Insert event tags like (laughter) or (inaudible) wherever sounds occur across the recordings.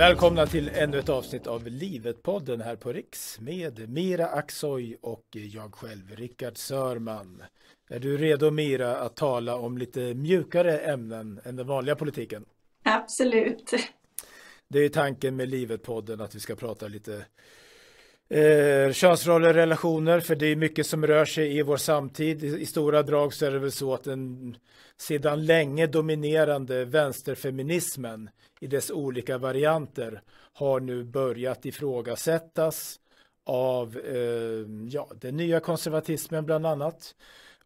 Välkomna till ännu ett avsnitt av Livet-podden här på Riks med Mira Aksoy och jag själv, Rickard Sörman. Är du redo Mira att tala om lite mjukare ämnen än den vanliga politiken? Absolut. Det är tanken med Livet-podden att vi ska prata lite Eh, könsroller, relationer, för det är mycket som rör sig i vår samtid. I, I, stora drag så är det väl så att den sedan länge dominerande vänsterfeminismen i dess olika varianter har nu börjat ifrågasättas av eh, ja, den nya konservatismen bland annat.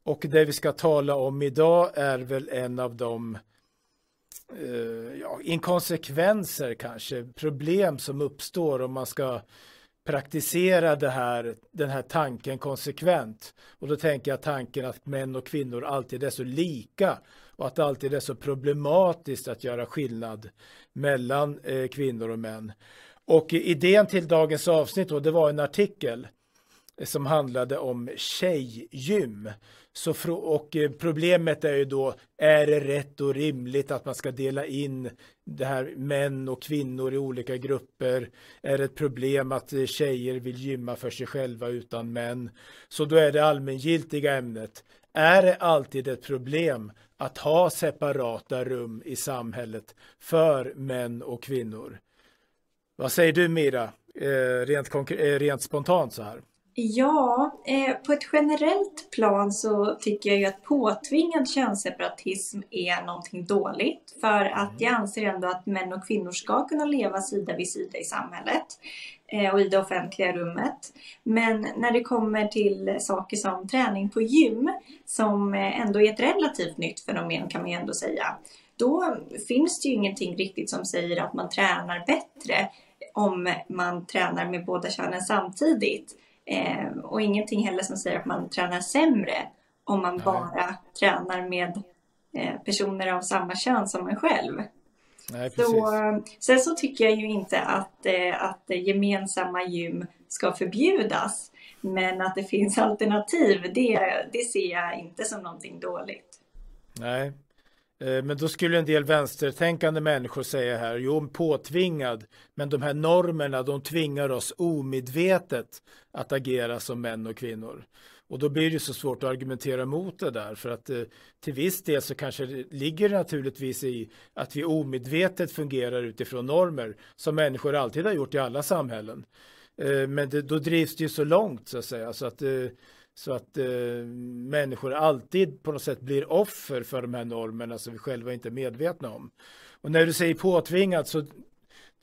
Och det vi ska tala om idag är väl en av de eh, ja, inkonsekvenser kanske, problem som uppstår om man ska praktisera det här, den här tanken konsekvent. Och då tänker jag tanken att män och kvinnor alltid är så lika och att det alltid är så problematiskt att göra skillnad mellan eh, kvinnor och män. Och idén till dagens avsnitt då, det var en artikel som handlade om tjejgym. Så och eh, problemet är ju då, är det rätt och rimligt att man ska dela in det här män och kvinnor i olika grupper? Är det ett problem att eh, tjejer vill gymma för sig själva utan män? Så då är det allmängiltiga ämnet. Är det alltid ett problem att ha separata rum i samhället för män och kvinnor? Vad säger du Mira, eh, rent, eh, rent spontant så här? Ja, eh, på ett generellt plan så tycker jag ju att påtvingad könsseparatism är någonting dåligt. För att jag anser ändå att män och kvinnor ska kunna leva sida vid sida i samhället eh, och i det offentliga rummet. Men när det kommer till saker som träning på gym, som eh, ändå är ett relativt nytt fenomen kan man ju ändå säga, då finns det ju ingenting riktigt som säger att man tränar bättre om man tränar med båda könen samtidigt. Eh, och ingenting heller som säger att man tränar sämre om man Nej. bara tränar med eh, personer av samma kön som en själv. Nej, så, sen så tycker jag ju inte att, eh, att gemensamma gym ska förbjudas. Men att det finns alternativ, det, det ser jag inte som någonting dåligt. Nej, Eh, men då skulle en del vänstertänkande människor säga här, jo påtvingad, men de här normerna de tvingar oss omedvetet att agera som män och kvinnor. Och då blir det så svårt att argumentera mot det där för att eh, till viss del så kanske det ligger naturligtvis i att vi omedvetet fungerar utifrån normer som människor alltid har gjort i alla samhällen. Eh, men det, då drivs det ju så långt så att säga så att eh, så att eh, människor alltid på något sätt blir offer för de här normerna som vi själva inte är medvetna om. Och när du säger påtvingat så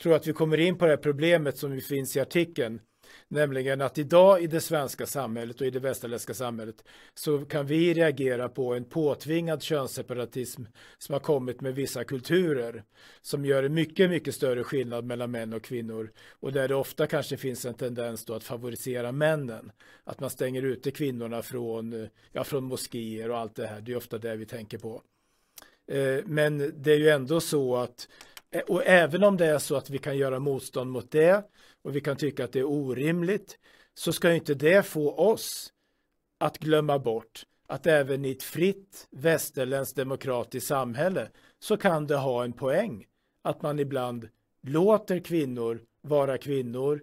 tror jag att vi kommer in på det här problemet som finns i artikeln. Nämligen att idag i det svenska samhället och i det västerländska samhället så kan vi reagera på en påtvingad könsseparatism som har kommit med vissa kulturer som gör en mycket, mycket större skillnad mellan män och kvinnor och där det ofta kanske finns en tendens då att favorisera männen. Att man stänger ute kvinnorna från, ja, från moskéer och allt det här. Det är ofta det vi tänker på. Eh, men det är ju ändå så att eh, och även om det är så att vi kan göra motstånd mot det och vi kan tycka att det är orimligt så ska inte det få oss att glömma bort att även i ett fritt västerländskt demokratiskt samhälle så kan det ha en poäng att man ibland låter kvinnor vara kvinnor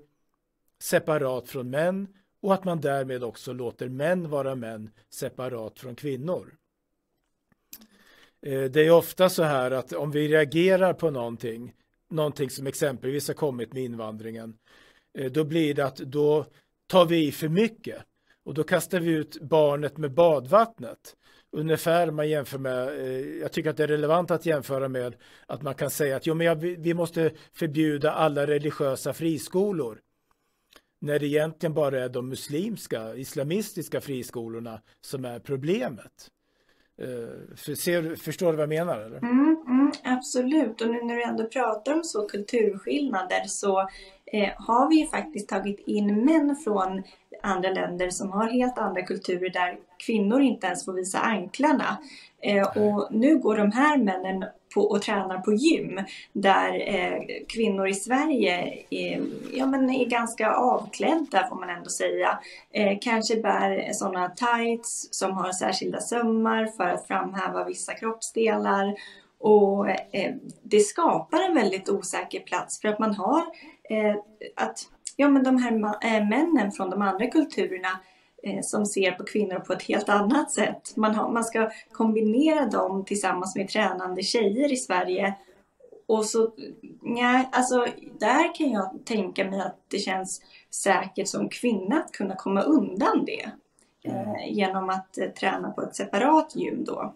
separat från män och att man därmed också låter män vara män separat från kvinnor. Eh, det är ofta så här att om vi reagerar på någonting, någonting som exempelvis har kommit med invandringen, eh, då blir det att då tar vi i för mycket och då kastar vi ut barnet med badvattnet. Ungefär man jämför med, eh, jag tycker att det är relevant att jämföra med att man kan säga att jo, men vi måste förbjuda alla religiösa friskolor. När det egentligen bara är de muslimska, islamistiska friskolorna som är problemet. Eh, för, ser, förstår du vad jag menar? Eller? Mm, mm, absolut, och nu när du ändå pratar om så kulturskillnader så eh, har vi ju faktiskt tagit in män från andra länder som har helt andra kulturer där kvinnor inte ens får visa anklarna. Eh, och nu går de här männen på, och tränar på gym där eh, kvinnor i Sverige är, ja, men är ganska avklädda får man ändå säga. Eh, kanske bär sådana tights som har särskilda sömmar för att framhäva vissa kroppsdelar Och eh, det skapar en väldigt osäker plats för att man har eh, att ja, men de här äh, männen från de andra kulturerna eh, som ser på kvinnor på ett helt annat sätt. Man, har, man ska kombinera dem tillsammans med tränande tjejer i Sverige. Och så, ja, alltså där kan jag tänka mig att det känns säkert som kvinna att kunna komma undan det. Eh, genom att eh, träna på ett separat gym då.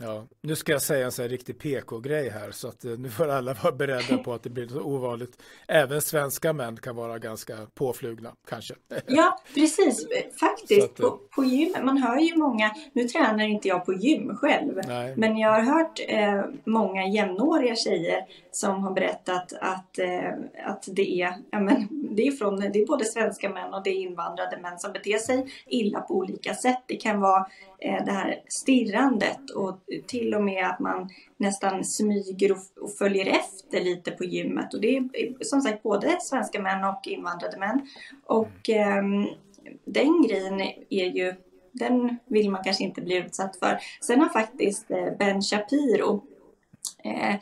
Ja, nu ska jag säga en sån här riktig PK-grej här så att eh, nu får alla vara beredda på att det blir så ovanligt. Även svenska män kan vara ganska påflugna kanske. Ja, precis. Faktiskt att, på, på gym, man hör ju många, nu tränar inte jag på gym själv, nej. men jag har hört eh, många jämnåriga tjejer som har berättat att, eh, att det är, ja, men, det är från, det är både svenska män och det är invandrade män som beter sig illa på olika sätt. Det kan vara eh, det här stirrandet och till och med att man nästan smyger och, och, följer efter lite på gymmet. Och det är som sagt både svenska män och invandrade män. Och eh, den grejen är ju den vill man kanske inte bli utsatt för. Sen har faktiskt eh, Ben Shapiro eh,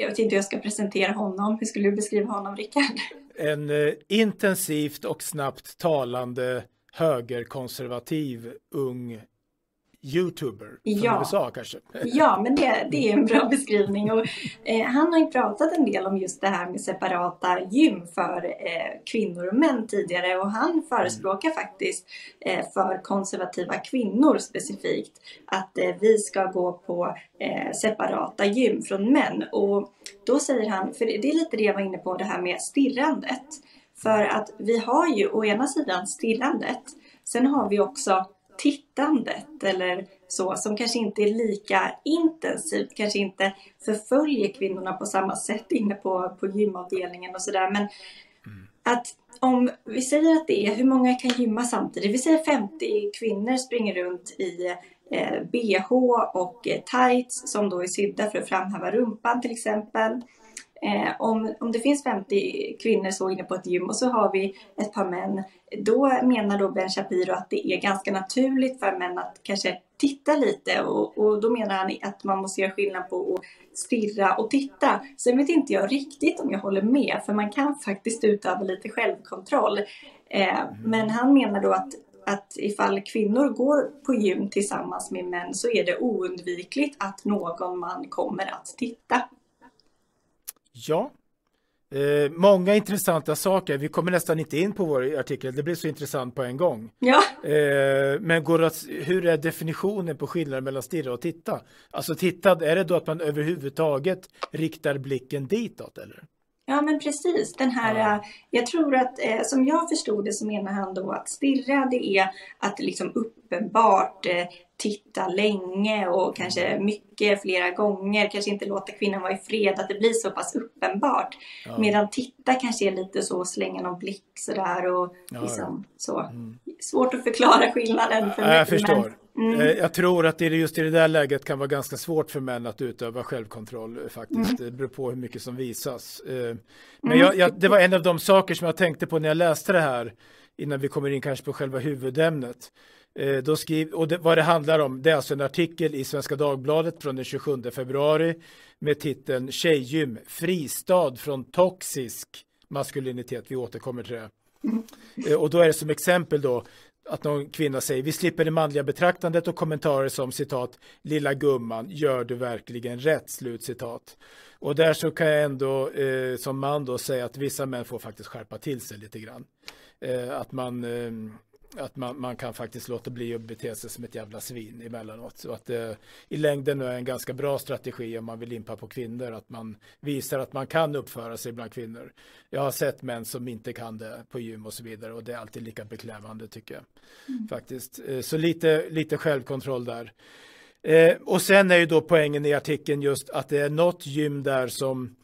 jag vet inte hur jag ska presentera honom. Hur skulle du beskriva honom, Rickard? En eh, intensivt och snabbt talande högerkonservativ ung youtuber från ja. USA kanske? (laughs) Ja, men det, det är en bra beskrivning. Och, eh, han har ju pratat en del om just det här med separata gym för eh, kvinnor och män tidigare och han förespråkar mm. faktiskt eh, för konservativa kvinnor specifikt att eh, vi ska gå på eh, separata gym från män. Och då säger han, för det är lite det jag var inne på, det här med stirrandet. För att vi har ju å ena sidan stirrandet, sen har vi också tittandet eller så som kanske inte är lika intensivt, kanske inte förföljer kvinnorna på samma sätt inne på, på gymavdelningen och sådär. Men mm. att om vi säger att det är, hur många kan gymma samtidigt? Vi säger 50 kvinnor springer runt i eh, bh och eh, tights som då är sydda för att framhäva rumpan till exempel. Eh, om, om det finns 50 kvinnor så inne på ett gym och så har vi ett par män, då menar då Ben Shapiro att det är ganska naturligt för män att kanske titta lite och, och då menar han att man måste göra skillnad på att stirra och titta. Sen vet inte jag riktigt om jag håller med, för man kan faktiskt utöva lite självkontroll. Eh, men han menar då att att ifall kvinnor går på gym tillsammans med män så är det oundvikligt att någon man kommer att titta. Ja, eh, många intressanta saker. Vi kommer nästan inte in på vår artikel, det blir så intressant på en gång. Ja. Eh, men går att, hur är definitionen på skillnaden mellan stirra och titta? Alltså titta, är det då att man överhuvudtaget riktar blicken ditåt eller? Ja men precis, den här, ja. Eh, jag tror att eh, som jag förstod det så menar han då att stirra det är att liksom uppenbart eh, titta länge och kanske mycket flera gånger, kanske inte låta kvinnan vara i fred, att det blir så pass uppenbart. Ja. Medan titta kanske är lite så slänga någon blick sådär och ja, liksom, så. Mm. Svårt att förklara skillnaden för mig. Jag förstår. Mm. Eh, jag tror att det just i det där läget kan vara ganska svårt för män att utöva självkontroll eh, faktiskt. Mm. Det beror på hur mycket som visas. Eh, men mm. jag, jag, det var en av de saker som jag tänkte på när jag läste det här innan vi kommer in kanske på själva huvudämnet. Då skriv, och det, vad det handlar om, det är alltså en artikel i Svenska Dagbladet från den 27 februari med titeln Tjejgym, fristad från toxisk maskulinitet. Vi återkommer till det. Mm. Och då är det som exempel då att någon kvinna säger vi slipper det manliga betraktandet och kommentarer som citat lilla gumman gör du verkligen rätt slut citat. Och där så kan jag ändå eh, som man då säga att vissa män får faktiskt skärpa till sig lite grann. Eh, att man eh, att man, man kan faktiskt låta bli att bete sig som ett jävla svin emellanåt. Så att det i längden är en ganska bra strategi om man vill impa på kvinnor. Att man visar att man kan uppföra sig bland kvinnor. Jag har sett män som inte kan det på gym och så vidare. Och det är alltid lika beklämmande tycker jag. Mm. Faktiskt. Eh, så lite, lite självkontroll där. Eh, och sen är ju då poängen i artikeln just att det är något gym där som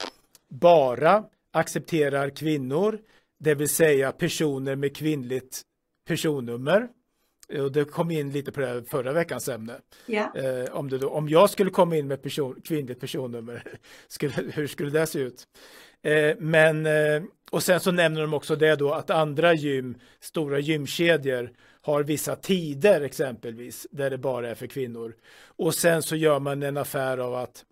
bara accepterar kvinnor. Det vill säga personer med kvinnligt personnummer. Och det kom in lite på det förra veckans ämne. Yeah. Eh, om, det då, om jag skulle komma in med person, kvinnligt personnummer, (laughs) skulle, hur skulle det se ut? Eh, men, eh, och sen så nämner de också det då att andra gym, stora gymkedjor, har vissa tider exempelvis, där det bara är för kvinnor. Och sen så gör man en affär av att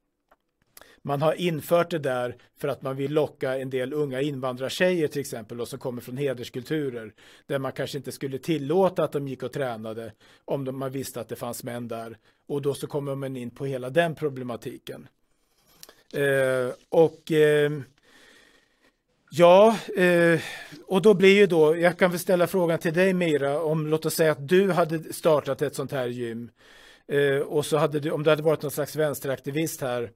man har infört det där för att man vill locka en del unga invandrartjejer till exempel och som kommer från hederskulturer där man kanske inte skulle tillåta att de gick och tränade om de, man visste att det fanns män där och då så kommer man in på hela den problematiken. Eh, och eh, Ja, eh, och då blir ju då, jag kan väl ställa frågan till dig Mira, om låt oss säga att du hade startat ett sånt här gym eh, och så hade du, om du hade varit någon slags vänsteraktivist här,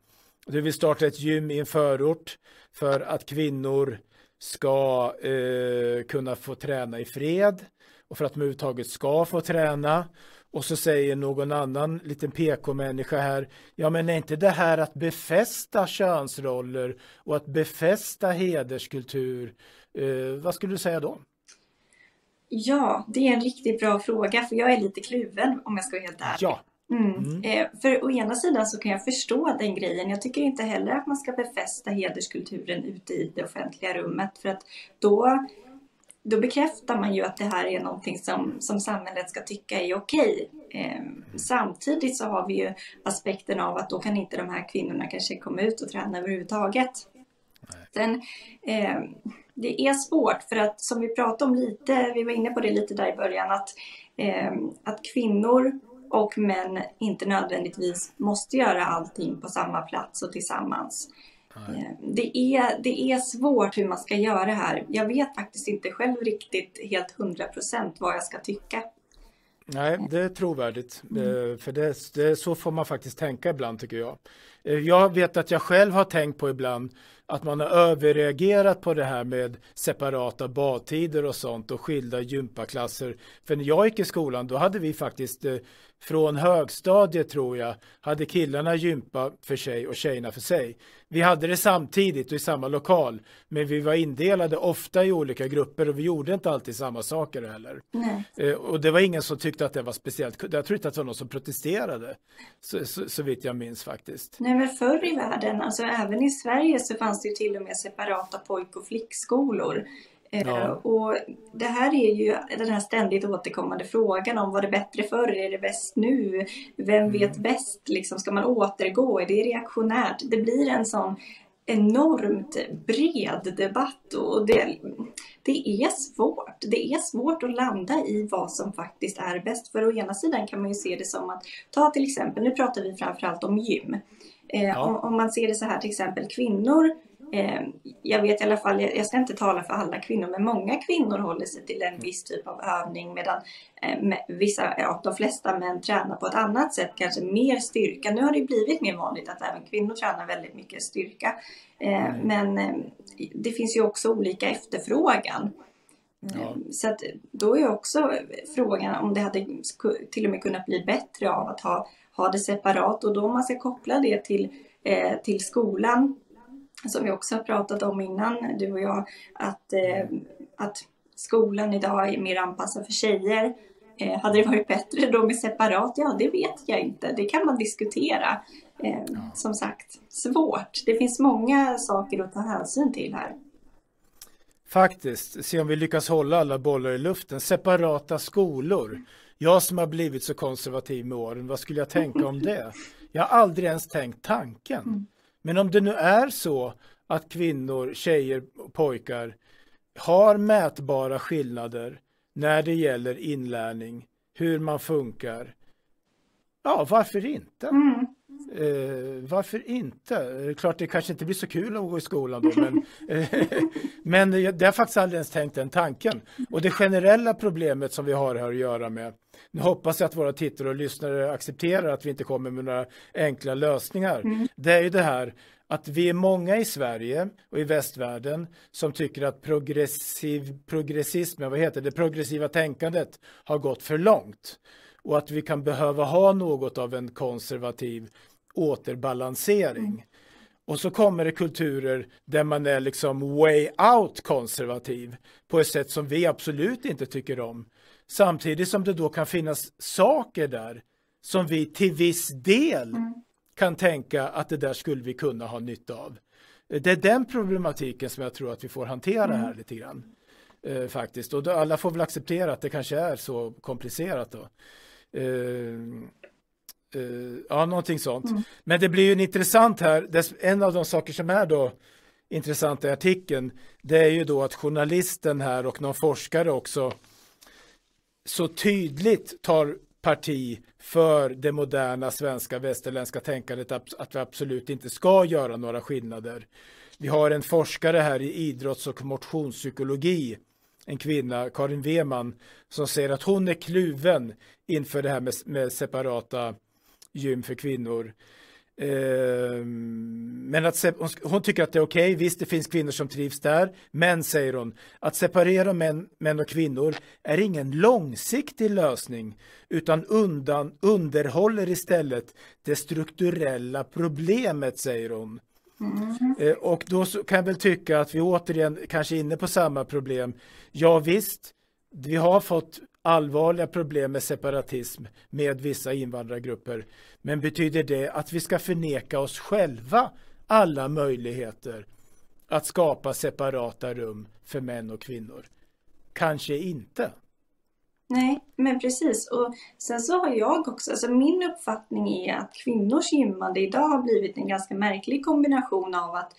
du vill starta ett gym i en förort för att kvinnor ska eh, kunna få träna i fred och för att de överhuvudtaget ska få träna och så säger någon annan liten PK-människa här, ja men är inte det här att befästa könsroller och att befästa hederskultur, eh, vad skulle du säga då? Ja, det är en riktigt bra fråga för jag är lite kluven om jag ska vara helt ärlig. Ja. Mm. Mm. Eh, för å ena sidan så kan jag förstå den grejen. Jag tycker inte heller att man ska befästa hederskulturen ute i det offentliga rummet för att då då bekräftar man ju att det här är någonting som, som samhället ska tycka är okej. Eh, samtidigt så har vi ju aspekten av att då kan inte de här kvinnorna kanske komma ut och träna överhuvudtaget. Sen, eh, det är svårt för att som vi pratade om lite, vi var inne på det lite där i början, att, eh, att kvinnor och män inte nödvändigtvis måste göra allting på samma plats och tillsammans. Eh, det är, det är svårt hur man ska göra här. Jag vet faktiskt inte själv riktigt helt hundra procent vad jag ska tycka. Nej, det är trovärdigt. Mm. Eh, för det, det, så får man faktiskt tänka ibland tycker jag. Eh, jag vet att jag själv har tänkt på ibland att man har överreagerat på det här med separata badtider och sånt och skilda gympaklasser. För när jag gick i skolan då hade vi faktiskt från högstadiet tror jag hade killarna gympa för sig och tjejerna för sig. Vi hade det samtidigt och i samma lokal, men vi var indelade ofta i olika grupper och vi gjorde inte alltid samma saker heller. Eh, och det var ingen som tyckte att det var speciellt. Jag tror inte att det var någon som protesterade, så, så, så vitt jag minns faktiskt. Nej, men förr i världen, alltså även i Sverige så fanns det ju till och med separata pojk och flickskolor. Eh, ja. Och det här är ju den här ständigt återkommande frågan om var det bättre förr, är det bäst nu? Vem mm. vet bäst? Liksom, ska man återgå? Är det reaktionärt? Det blir en sån enormt bred debatt och det, det är svårt. Det är svårt att landa i vad som faktiskt är bäst. För å ena sidan kan man ju se det som att, ta till exempel, nu pratar vi framförallt om gym. Eh, ja. om, om man ser det så här till exempel, kvinnor jag vet i alla fall, jag ska inte tala för alla kvinnor, men många kvinnor håller sig till en viss typ av övning medan eh, vissa, ja, de flesta män tränar på ett annat sätt, kanske mer styrka. Nu har det blivit mer vanligt att även kvinnor tränar väldigt mycket styrka. Eh, mm. Men det finns ju också olika efterfrågan. Ja. Så att då är också frågan om det hade till och med kunnat bli bättre av att ha, ha det separat och då man ska koppla det till, till skolan som vi också har pratat om innan, du och jag, att, eh, att skolan idag är mer anpassad för tjejer. Eh, hade det varit bättre då med separat? Ja, det vet jag inte. Det kan man diskutera. Eh, ja. Som sagt, svårt. Det finns många saker att ta hänsyn till här. Faktiskt, se om vi lyckas hålla alla bollar i luften. Separata skolor. Jag som har blivit så konservativ med åren, vad skulle jag tänka om det? Jag har aldrig ens tänkt tanken. Men om det nu är så att kvinnor, tjejer pojkar har mätbara skillnader när det gäller inlärning, hur man funkar. Ja, varför inte? Mm. Eh, varför inte? Klart det kanske inte blir så kul att gå i skolan då, men, (laughs) eh, men det har faktiskt aldrig ens tänkt den tanken. Och det generella problemet som vi har här att göra med, nu hoppas jag att våra tittare och lyssnare accepterar att vi inte kommer med några enkla lösningar, mm. det är ju det här att vi är många i Sverige och i västvärlden som tycker att progressiv, progressismen, vad heter det, progressiva tänkandet har gått för långt och att vi kan behöva ha något av en konservativ återbalansering. Mm. Och så kommer det kulturer där man är liksom way out konservativ på ett sätt som vi absolut inte tycker om. Samtidigt som det då kan finnas saker där som vi till viss del mm. kan tänka att det där skulle vi kunna ha nytta av. Det är den problematiken som jag tror att vi får hantera mm. här lite grann. Eh, faktiskt. Och då, alla får väl acceptera att det kanske är så komplicerat då. Eh, Uh, ja, någonting sånt. Mm. Men det blir ju intressant här, en av de saker som är då intressant i artikeln, det är ju då att journalisten här och någon forskare också så tydligt tar parti för det moderna svenska västerländska tänkandet att, vi absolut inte ska göra några skillnader. Vi har en forskare här i idrotts och motionspsykologi, en kvinna, Karin Weman, som säger att hon är kluven inför det här med, med separata gym för kvinnor. Ehm, men att hon tycker att det är okej, okay. visst det finns kvinnor som trivs där, men säger hon, att separera män, män och kvinnor är ingen långsiktig lösning, utan undan, underhåller istället det strukturella problemet, säger hon. Mm. Eh, och då kan jag väl tycka att vi återigen kanske är inne på samma problem. Ja visst, vi har fått allvarliga problem med separatism med vissa invandrargrupper. Men betyder det att vi ska förneka oss själva alla möjligheter att skapa separata rum för män och kvinnor? Kanske inte. Nej, men precis. Och sen så har jag också, alltså min uppfattning är att kvinnors gymmande idag har blivit en ganska märklig kombination av att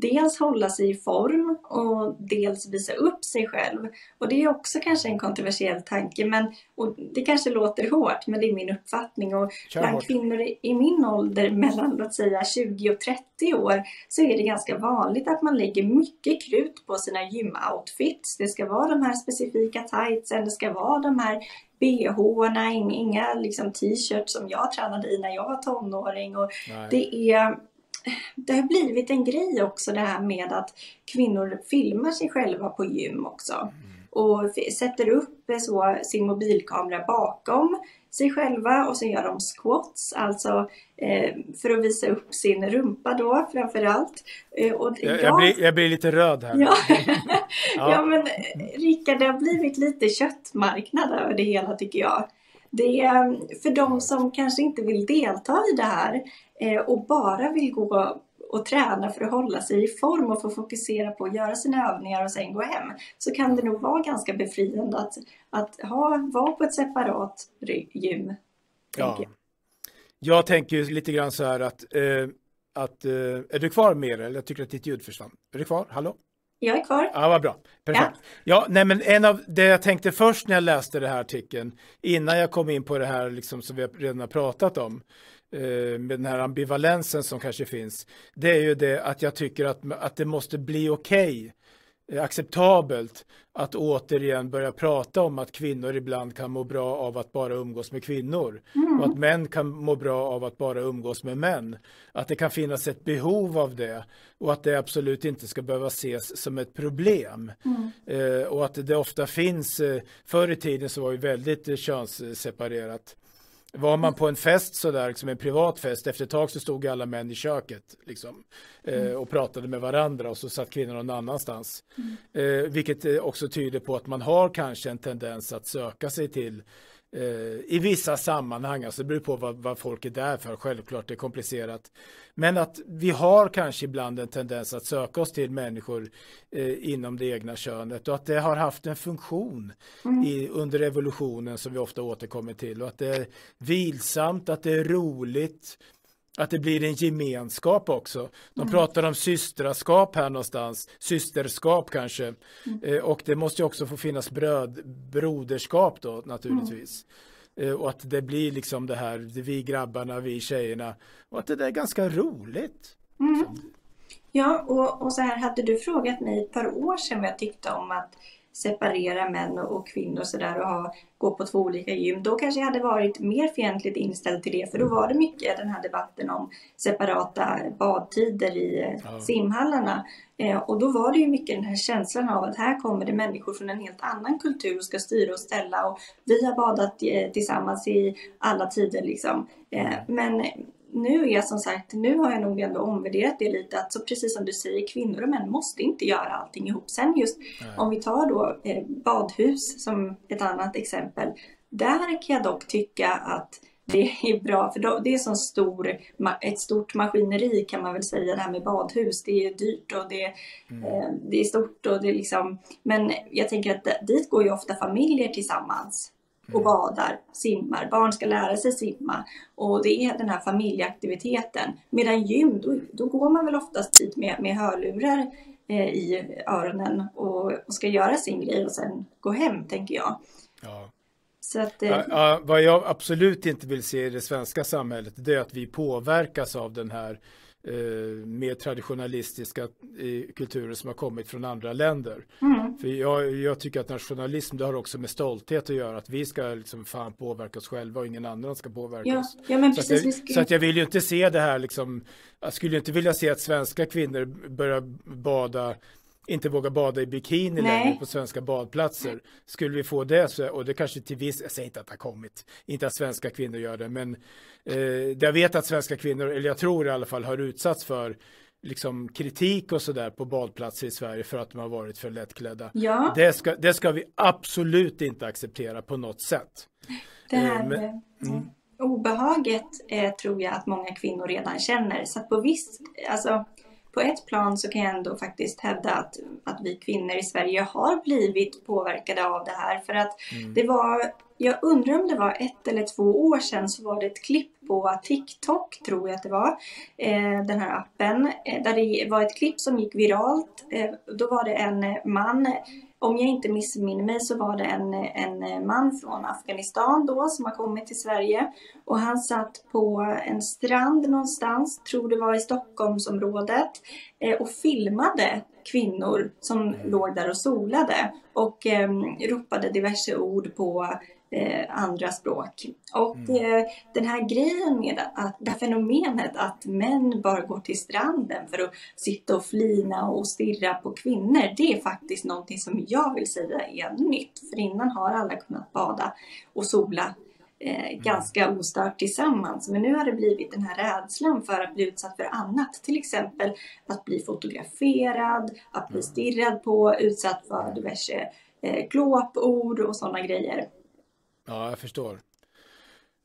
dels hålla sig i form och dels visa upp sig själv. Och det är också kanske en kontroversiell tanke, men och det kanske låter hårt, men det är min uppfattning. Och bland kvinnor i min ålder, (laughs) mellan låt säga 20 och 30 år, så är det ganska vanligt att man lägger mycket krut på sina gymoutfits. Det ska vara de här specifika tightsen, det ska vara de här bh-erna, inga liksom t-shirts som jag tränade i när jag var tonåring. Och det är det har blivit en grej också det här med att kvinnor filmar sig själva på gym också. Mm. Och sätter upp så, sin mobilkamera bakom sig själva och sen gör de squats, alltså eh, för att visa upp sin rumpa då framförallt. Eh, och jag, jag, blir, jag blir lite röd här. Ja, (laughs) ja. ja men Rickard, det har blivit lite köttmarknad över det hela tycker jag. Det är för de som kanske inte vill delta i det här eh, och bara vill gå och träna för att hålla sig i form och få fokusera på att göra sina övningar och sen gå hem så kan det nog vara ganska befriande att, att ha, vara på ett separat gym. Ja. Jag. jag tänker lite grann så här att, eh, att eh, är du kvar med eller? Jag tycker att ditt ljud försvann. Är du kvar? Hallå? Jag är kvar. Ja, vad bra. Perfekt. Ja. ja, nej, men en av det jag tänkte först när jag läste den här artikeln, innan jag kom in på det här liksom, som vi redan har pratat om, eh, med den här ambivalensen som kanske finns, det är ju det att jag tycker att, att det måste bli okej okay acceptabelt att återigen börja prata om att kvinnor ibland kan må bra av att bara umgås med kvinnor mm. och att män kan må bra av att bara umgås med män. Att det kan finnas ett behov av det och att det absolut inte ska behöva ses som ett problem. Mm. Eh, och att det ofta finns, eh, förr i tiden så var det väldigt eh, könsseparerat. Var man på en fest sådär, liksom en privat fest, efter ett tag så stod alla män i köket liksom, eh, mm. och pratade med varandra och så satt kvinnorna någon annanstans. Mm. Eh, vilket eh, också tyder på att man har kanske en tendens att söka sig till i vissa sammanhang, alltså det beror på vad, vad folk är där för, självklart det är komplicerat. Men att vi har kanske ibland en tendens att söka oss till människor eh, inom det egna könet och att det har haft en funktion mm. i, under evolutionen som vi ofta återkommer till och att det är vilsamt, att det är roligt, att det blir en gemenskap också. De mm. pratar om systraskap här någonstans, systerskap kanske. Mm. Eh, och det måste också få finnas bröd, broderskap då naturligtvis. Mm. Eh, och att det blir liksom det här, vi grabbarna, vi tjejerna. Och att det är ganska roligt. Mm. Ja, och, och så här hade du frågat mig ett par år sedan vad jag tyckte om att separera män och kvinnor och sådär och ha, gå på två olika gym. Då kanske jag hade varit mer fientligt inställd till det för då var det mycket den här debatten om separata badtider i ja. simhallarna. Eh, och då var det ju mycket den här känslan av att här kommer det människor från en helt annan kultur och ska styra och ställa och vi har badat eh, tillsammans i alla tider liksom. Eh, men nu är som sagt, nu har jag nog ändå omvärderat det lite att så precis som du säger, kvinnor och män måste inte göra allting ihop. Sen just Nej. om vi tar då eh, badhus som ett annat exempel. Där kan jag dock tycka att det är bra för då, det är så stor, ett stort maskineri kan man väl säga det här med badhus. Det är dyrt och det, mm. eh, det är stort och det är liksom Men jag tänker att dit går ju ofta familjer tillsammans. Och badar, simmar. Barn ska lära sig simma och det är den här familjeaktiviteten. Medan gym, då, då går man väl oftast dit med, med hörlurar eh, i öronen och, och, ska göra sin grej och sen gå hem, tänker jag. Ja. Så att, ja, ja, vad jag absolut inte vill se i det svenska samhället, det är att vi påverkas av den här eh, mer traditionalistiska eh, kulturer som har kommit från andra länder. Mm. För jag, jag, tycker att nationalism det har också med stolthet att göra, att vi ska liksom fan påverka oss själva och ingen annan ska påverka ja, oss. Ja, men så, precis, att jag, ska... så att jag vill ju inte se det här liksom, jag skulle inte vilja se att svenska kvinnor börjar bada inte våga bada i bikini Nej. längre på svenska badplatser. Skulle vi få det så, och det kanske till viss, jag säger inte att det har kommit, inte att svenska kvinnor gör det, men eh, jag vet att svenska kvinnor, eller jag tror i alla fall, har utsatts för liksom kritik och sådär på badplatser i Sverige för att de har varit för lättklädda. Ja. Det, ska, det ska vi absolut inte acceptera på något sätt. Det här eh, men, mm. obehaget eh, tror jag att många kvinnor redan känner. Så på visst, alltså på ett plan så kan jag ändå faktiskt hävda att, att vi kvinnor i Sverige har blivit påverkade av det här. För att mm. det var, jag undrar om det var ett eller två år sedan så var det ett klipp på TikTok, tror jag att det var, eh, den här appen, eh, där det var ett klipp som gick viralt. Eh, då var det en man om jag inte missminner mig så var det en, en man från Afghanistan då som har kommit till Sverige och han satt på en strand någonstans, tror det var i Stockholmsområdet eh, och filmade kvinnor som mm. låg där och solade och eh, ropade diverse ord på andra språk. Och mm. eh, den här grejen med att, det här fenomenet att män bara går till stranden för att sitta och flina och stirra på kvinnor, det är faktiskt någonting som jag vill säga är nytt. För innan har alla kunnat bada och sola eh, mm. ganska ostört tillsammans. Men nu har det blivit den här rädslan för att bli utsatt för annat. Till exempel att bli fotograferad, att bli mm. stirrad på, utsatt för diverse eh, glåpord och sådana grejer. Ja, jag förstår.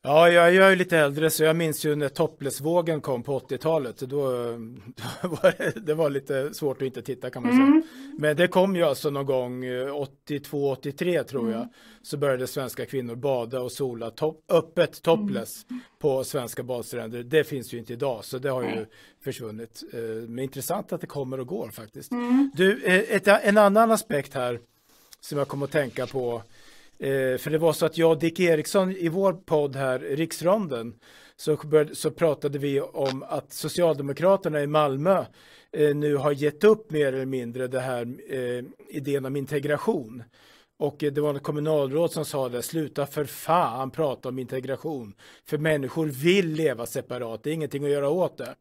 Ja, jag, jag är lite äldre så jag minns ju när toplessvågen kom på 80-talet. Då, (laughs) då var det, det, var lite svårt att inte titta kan man mm. säga. Men det kom ju alltså någon gång 82-83 eh, tror mm. jag. Så började svenska kvinnor bada och sola top, öppet topless mm. på svenska badstränder. Det finns ju inte idag så det har ju försvunnit. Eh, men intressant att det kommer och går faktiskt. Mm. Du, eh, ett, en annan aspekt här som jag kommer att tänka på Eh, för det var så att jag och Dick Eriksson i vår podd här, Riksronden, så, började, så pratade vi om att Socialdemokraterna i Malmö eh, nu har gett upp mer eller mindre det här eh, idén om integration. Och eh, det var ett kommunalråd som sa det, sluta för fan prata om integration. För människor vill leva separat, det är ingenting att göra åt det.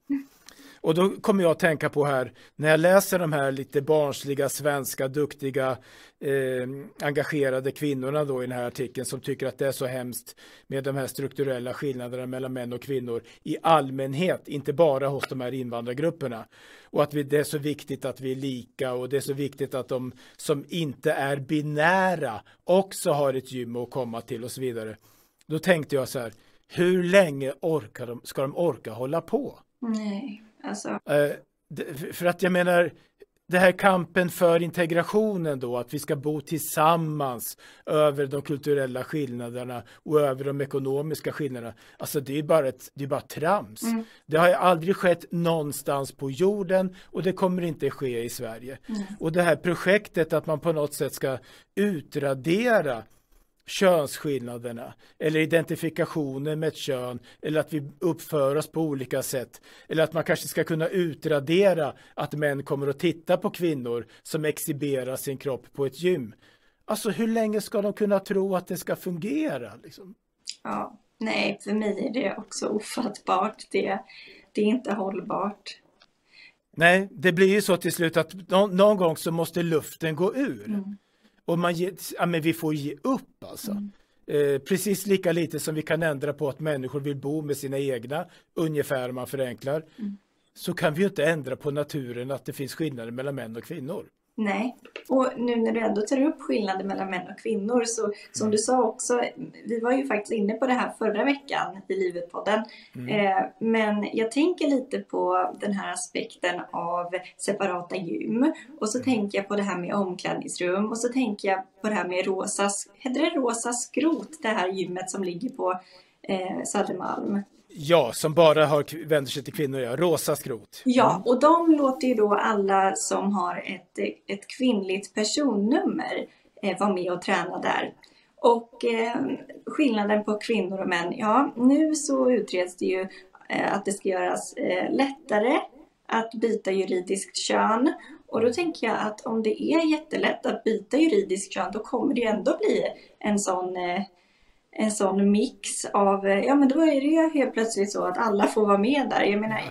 Och då kommer jag att tänka på här, när jag läser de här lite barnsliga, svenska, duktiga, eh, engagerade kvinnorna då i den här artikeln som tycker att det är så hemskt med de här strukturella skillnaderna mellan män och kvinnor i allmänhet, inte bara hos de här invandrargrupperna. Och att vi, det är så viktigt att vi är lika och det är så viktigt att de som inte är binära också har ett gym att komma till och så vidare. Då tänkte jag så här, hur länge orkar de, ska de orka hålla på? Nej. Alltså. Eh, för att jag menar, det här kampen för integrationen då, att vi ska bo tillsammans över de kulturella skillnaderna och över de ekonomiska skillnaderna. Alltså det är bara ett, det är bara trams. Mm. Det har aldrig skett någonstans på jorden och det kommer inte ske i Sverige. Mm. Och det här projektet att man på något sätt ska utradera könsskillnaderna eller identifikationen med ett kön eller att vi uppför oss på olika sätt eller att man kanske ska kunna utradera att män kommer att titta på kvinnor som exhiberar sin kropp på ett gym. Alltså hur länge ska de kunna tro att det ska fungera? Liksom? Ja, nej, för mig är det också ofattbart. Det, det är inte hållbart. Nej, det blir ju så till slut att någon, någon gång så måste luften gå ur. Mm. Och man ge, ja, men vi får ge upp alltså. Mm. Eh, precis lika lite som vi kan ändra på att människor vill bo med sina egna, ungefär om man förenklar, mm. så kan vi ju inte ändra på naturen att det finns skillnader mellan män och kvinnor. Nej, och nu när du ändå tar upp skillnaden mellan män och kvinnor så som du sa också, vi var ju faktiskt inne på det här förra veckan i Livet-podden. Mm. Eh, men jag tänker lite på den här aspekten av separata gym och så mm. tänker jag på det här med omklädningsrum och så tänker jag på det här med rosa, heter det rosa skrot, det här gymmet som ligger på eh, Södermalm. Ja, som bara har, vänder sig till kvinnor, ja. Rosa skrot. Ja, mm. och de låter ju då alla som har ett, ett kvinnligt personnummer eh, vara med och träna där. Och eh, skillnaden på kvinnor och män, ja nu så utreds det ju eh, att det ska göras eh, lättare att byta juridiskt kön. Och då tänker jag att om det är jättelätt att byta juridiskt kön då kommer det ändå bli en sån eh, en sån mix av, eh, ja men då är det ju helt plötsligt så att alla får vara med där. Jag menar,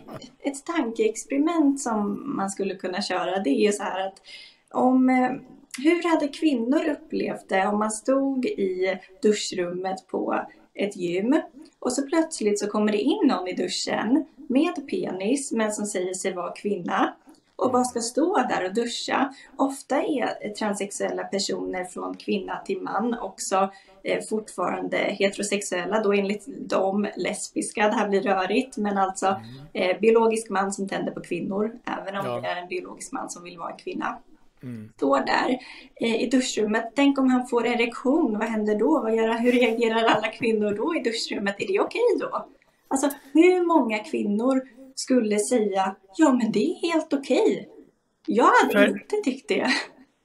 ett tankeexperiment som man skulle kunna köra det är ju så här att om, eh, hur hade kvinnor upplevt det om man stod i duschrummet på ett gym och så plötsligt så kommer det in någon i duschen med penis men som säger sig vara kvinna och bara ska stå där och duscha. Ofta är transsexuella personer från kvinna till man också fortfarande heterosexuella, då enligt dem lesbiska. Det här blir rörigt, men alltså mm. eh, biologisk man som tänder på kvinnor, även om ja. det är en biologisk man som vill vara en kvinna. Mm. Står där eh, i duschrummet. Tänk om han får erektion, vad händer då? Vad gör, hur reagerar alla kvinnor då i duschrummet? Är det okej okay då? Alltså hur många kvinnor skulle säga ja men det är helt okej. Okay. Jag hade för, inte tyckt det.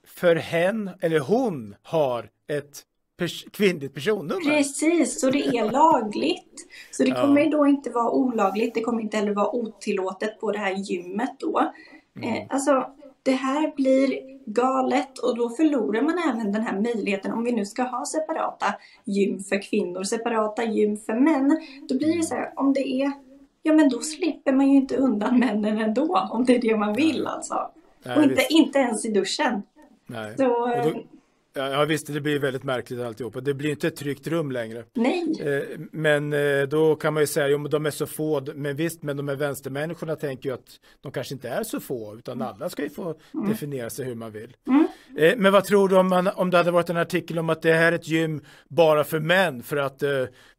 För hen eller hon har ett pers kvinnligt personnummer. Precis, så det är lagligt. Så det kommer ja. då inte vara olagligt, det kommer inte heller vara otillåtet på det här gymmet då. Mm. Eh, alltså, det här blir galet och då förlorar man även den här möjligheten om vi nu ska ha separata gym för kvinnor, separata gym för män. Då blir det så här, om det är ja men då slipper man ju inte undan männen ändå om det är det man vill alltså. Nej, och inte, inte ens i duschen. Nej. Så, då, ja visst, det blir väldigt märkligt alltihopa. Det blir inte ett tryggt rum längre. Nej. Eh, men eh, då kan man ju säga, jo men de är så få, men visst, men de här vänstermänniskorna tänker ju att de kanske inte är så få, utan alla ska ju få mm. definiera sig hur man vill. Mm. Eh, men vad tror du om, man, om det hade varit en artikel om att det här är ett gym bara för män, för att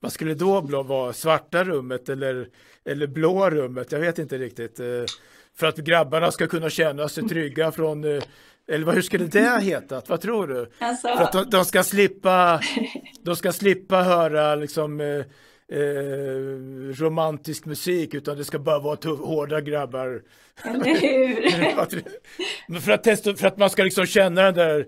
vad skulle då vara svarta rummet eller eller blå rummet, jag vet inte riktigt. Eh, för att grabbarna ska kunna känna sig trygga från eh, eller hur skulle det ha hetat? Vad tror du? Alltså... För att de, de, ska slippa, de ska slippa höra liksom eh, eh, romantisk musik utan det ska bara vara tuff, hårda grabbar. Eller hur? (laughs) för, att testa, för att man ska liksom känna den där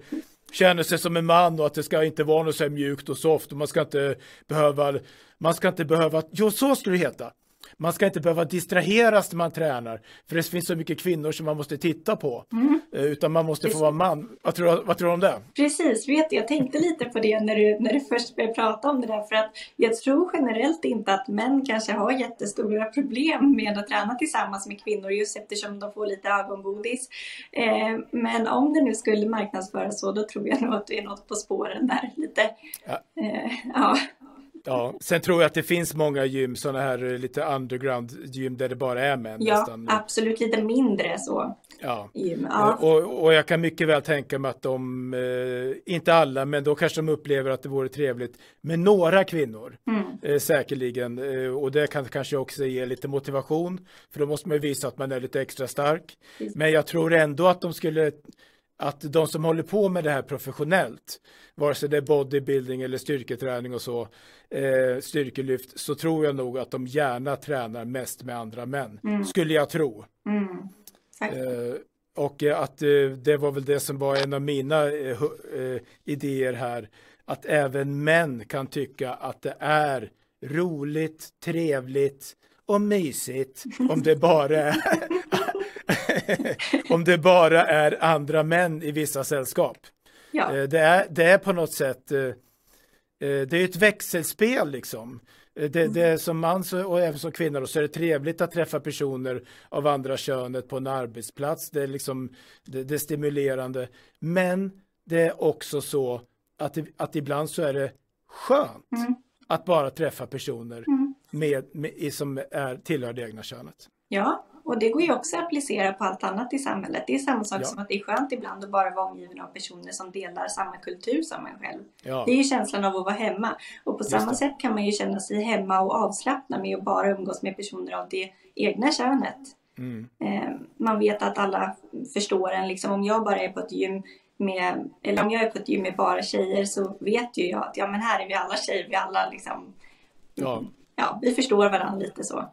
känna sig som en man och att det ska inte vara något så här mjukt och soft och man ska inte behöva man ska inte behöva, jo så skulle det heta man ska inte behöva distraheras när man tränar, för det finns så mycket kvinnor som man måste titta på, mm. Eh, utan man måste Precis. få vara man. Vad tror, vad tror du om det? Precis, vet jag tänkte lite på det när du, när du först började prata om det där, för att jag tror generellt inte att män kanske har jättestora problem med att träna tillsammans med kvinnor just eftersom de får lite ögongodis. Eh, men om det nu skulle marknadsföras så, då tror jag nog att du är något på spåren där lite. Ja. Eh, ja. Ja, sen tror jag att det finns många gym, sådana här eh, lite underground gym där det bara är män. Ja, nästan. absolut lite mindre så. Ja, gym. ja. Och, och jag kan mycket väl tänka mig att de, eh, inte alla, men då kanske de upplever att det vore trevligt med några kvinnor, mm. eh, säkerligen. Och det kan kanske också ge lite motivation, för då måste man ju visa att man är lite extra stark. Precis. Men jag tror ändå att de skulle att de som håller på med det här professionellt, vare sig det är bodybuilding eller styrketräning och så, eh, styrkelyft, så tror jag nog att de gärna tränar mest med andra män, mm. skulle jag tro. Mm. Eh, och att eh, det var väl det som var en av mina eh, eh, idéer här, att även män kan tycka att det är roligt, trevligt och mysigt om det bara (laughs) är (laughs) om det bara är andra män i vissa sällskap. Ja. Eh, det, är, det är på något sätt, eh, eh, det är ett växelspel liksom. Det, det är som man och även som kvinna så är det trevligt att träffa personer av andra könet på en arbetsplats. Det är liksom det, det är stimulerande. Men det är också så att, att ibland så är det skönt mm. att bara träffa personer mm. med, med, som är, tillhör det egna könet. Ja, Och det går ju också att applicera på allt annat i samhället. Det är samma sak Ja. som att det är skönt ibland att bara vara omgiven av personer som delar samma kultur som en själv. Ja, Det är ju känslan av att vara hemma. Och på Just samma det. sätt kan man ju känna sig hemma och avslappna med att bara umgås med personer av det egna könet. mm. Eh, man vet att alla förstår en. Liksom, om jag bara är på ett gym med, eller om jag är på ett gym med bara tjejer så vet ju jag att ja, men här är vi alla tjejer. Vi alla liksom, ja. ja, vi förstår varandra lite så.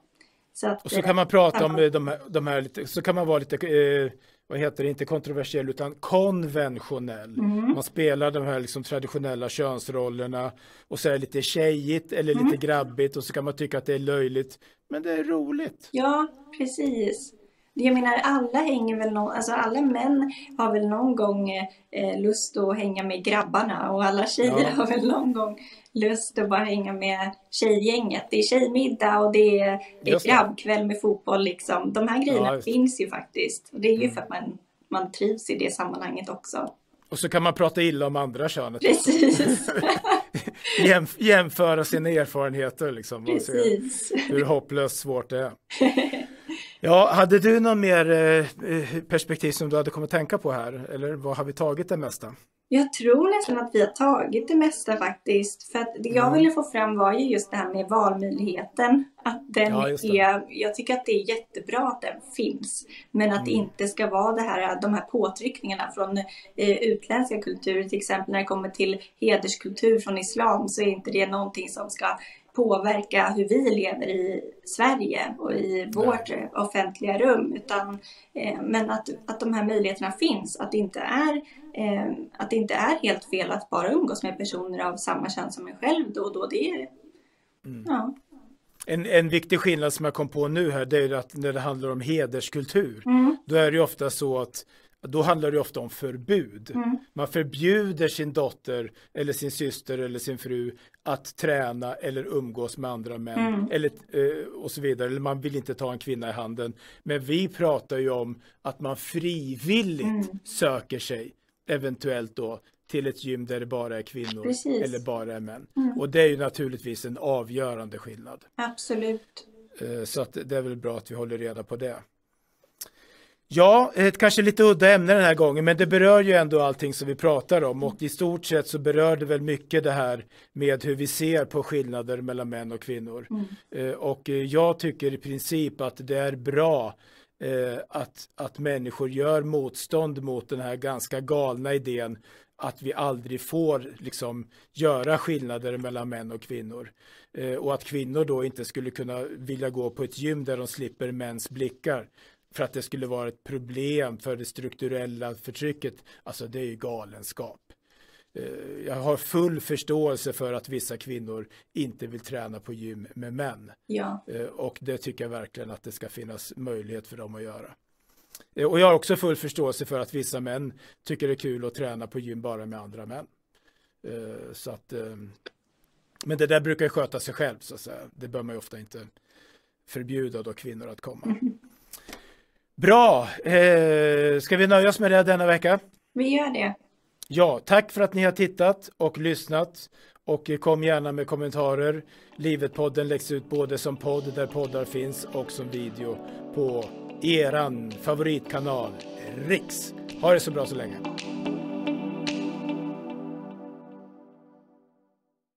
Så att, Och så kan man prata om eh, de här, de här lite, så kan man vara lite, eh, vad heter det, inte kontroversiell utan konventionell. Mm. Man spelar de här liksom traditionella könsrollerna och så är det lite tjejigt eller Mm. lite grabbigt och så kan man tycka att det är löjligt. Men det är roligt. Ja, precis. Jag menar, alla hänger väl någon, alltså alla män har väl någon gång eh, lust att hänga med grabbarna och alla tjejer Ja. har väl någon gång lust att bara hänga med tjejgänget. Det är tjejmiddag och det är, det är grabbkväll med fotboll liksom. De här grejerna Ja, finns ju faktiskt. Och det är ju Mm. för att man, man trivs i det sammanhanget också. Och så kan man prata illa om andra könet. Precis, (laughs) Jämf jämföra sina erfarenheter liksom. Se precis. hur hopplöst svårt det är. (laughs) Ja, hade du någon mer eh, perspektiv som du hade kommit tänka på här? Eller vad har vi tagit det mesta? Jag tror nästan att vi har tagit det mesta faktiskt. För att det jag Mm. ville få fram var ju just det här med valmöjligheten. Att den Ja, det. är, jag tycker att det är jättebra att den finns. Men att det Mm. inte ska vara det här, de här påtryckningarna från eh, utländska kulturer. Till exempel när det kommer till hederskultur från islam så är inte det någonting som ska påverka hur vi lever i Sverige och i vårt eh, offentliga rum. Utan, eh, men att, att de här möjligheterna finns. Att det, inte är, eh, att det inte är helt fel att bara umgås med personer av samma kön som en själv då och då. Det är, Mm. ja. En, en viktig skillnad som jag kom på nu här, det är att när det handlar om hederskultur, Mm, då är det ju ofta så att då handlar det ofta om förbud. mm, Man förbjuder sin dotter eller sin syster eller sin fru att träna eller umgås med andra män Mm. eller, eh, och så vidare. Eller man vill inte ta en kvinna i handen. Men vi pratar ju om att man frivilligt Mm. söker sig eventuellt då till ett gym där det bara är kvinnor Precis. eller bara är män. Mm. Och det är ju naturligtvis en avgörande skillnad. absolut. Eh, Så att det är väl bra att vi håller reda på det. Ja, ett kanske lite udda ämne den här gången, men det berör ju ändå allting som vi pratar om och i stort sett så berör det väl mycket det här med hur vi ser på skillnader mellan män och kvinnor. Mm. Eh, Och jag tycker i princip att det är bra eh, att, att människor gör motstånd mot den här ganska galna idén att vi aldrig får liksom göra skillnader mellan män och kvinnor. Eh, och att kvinnor då inte skulle kunna vilja gå på ett gym där de slipper mäns blickar för att det skulle vara ett problem för det strukturella förtrycket. Alltså det är ju galenskap. Eh, Jag har full förståelse för att vissa kvinnor inte vill träna på gym med män. Ja, Eh, Och det tycker jag verkligen att det ska finnas möjlighet för dem att göra. Eh, Och jag har också full förståelse för att vissa män tycker det är kul att träna på gym bara med andra män. Så att, men det där brukar ju sköta sig själv så att säga. Det bör man ju ofta inte förbjuda då kvinnor att komma. (laughs) Bra, eh, ska vi nöja oss med det denna vecka? vi gör det. Ja, tack för att ni har tittat och lyssnat och kom gärna med kommentarer. Livet-podden läggs ut både som podd där poddar finns och som video på eran favoritkanal Riks. Ha det så bra så länge.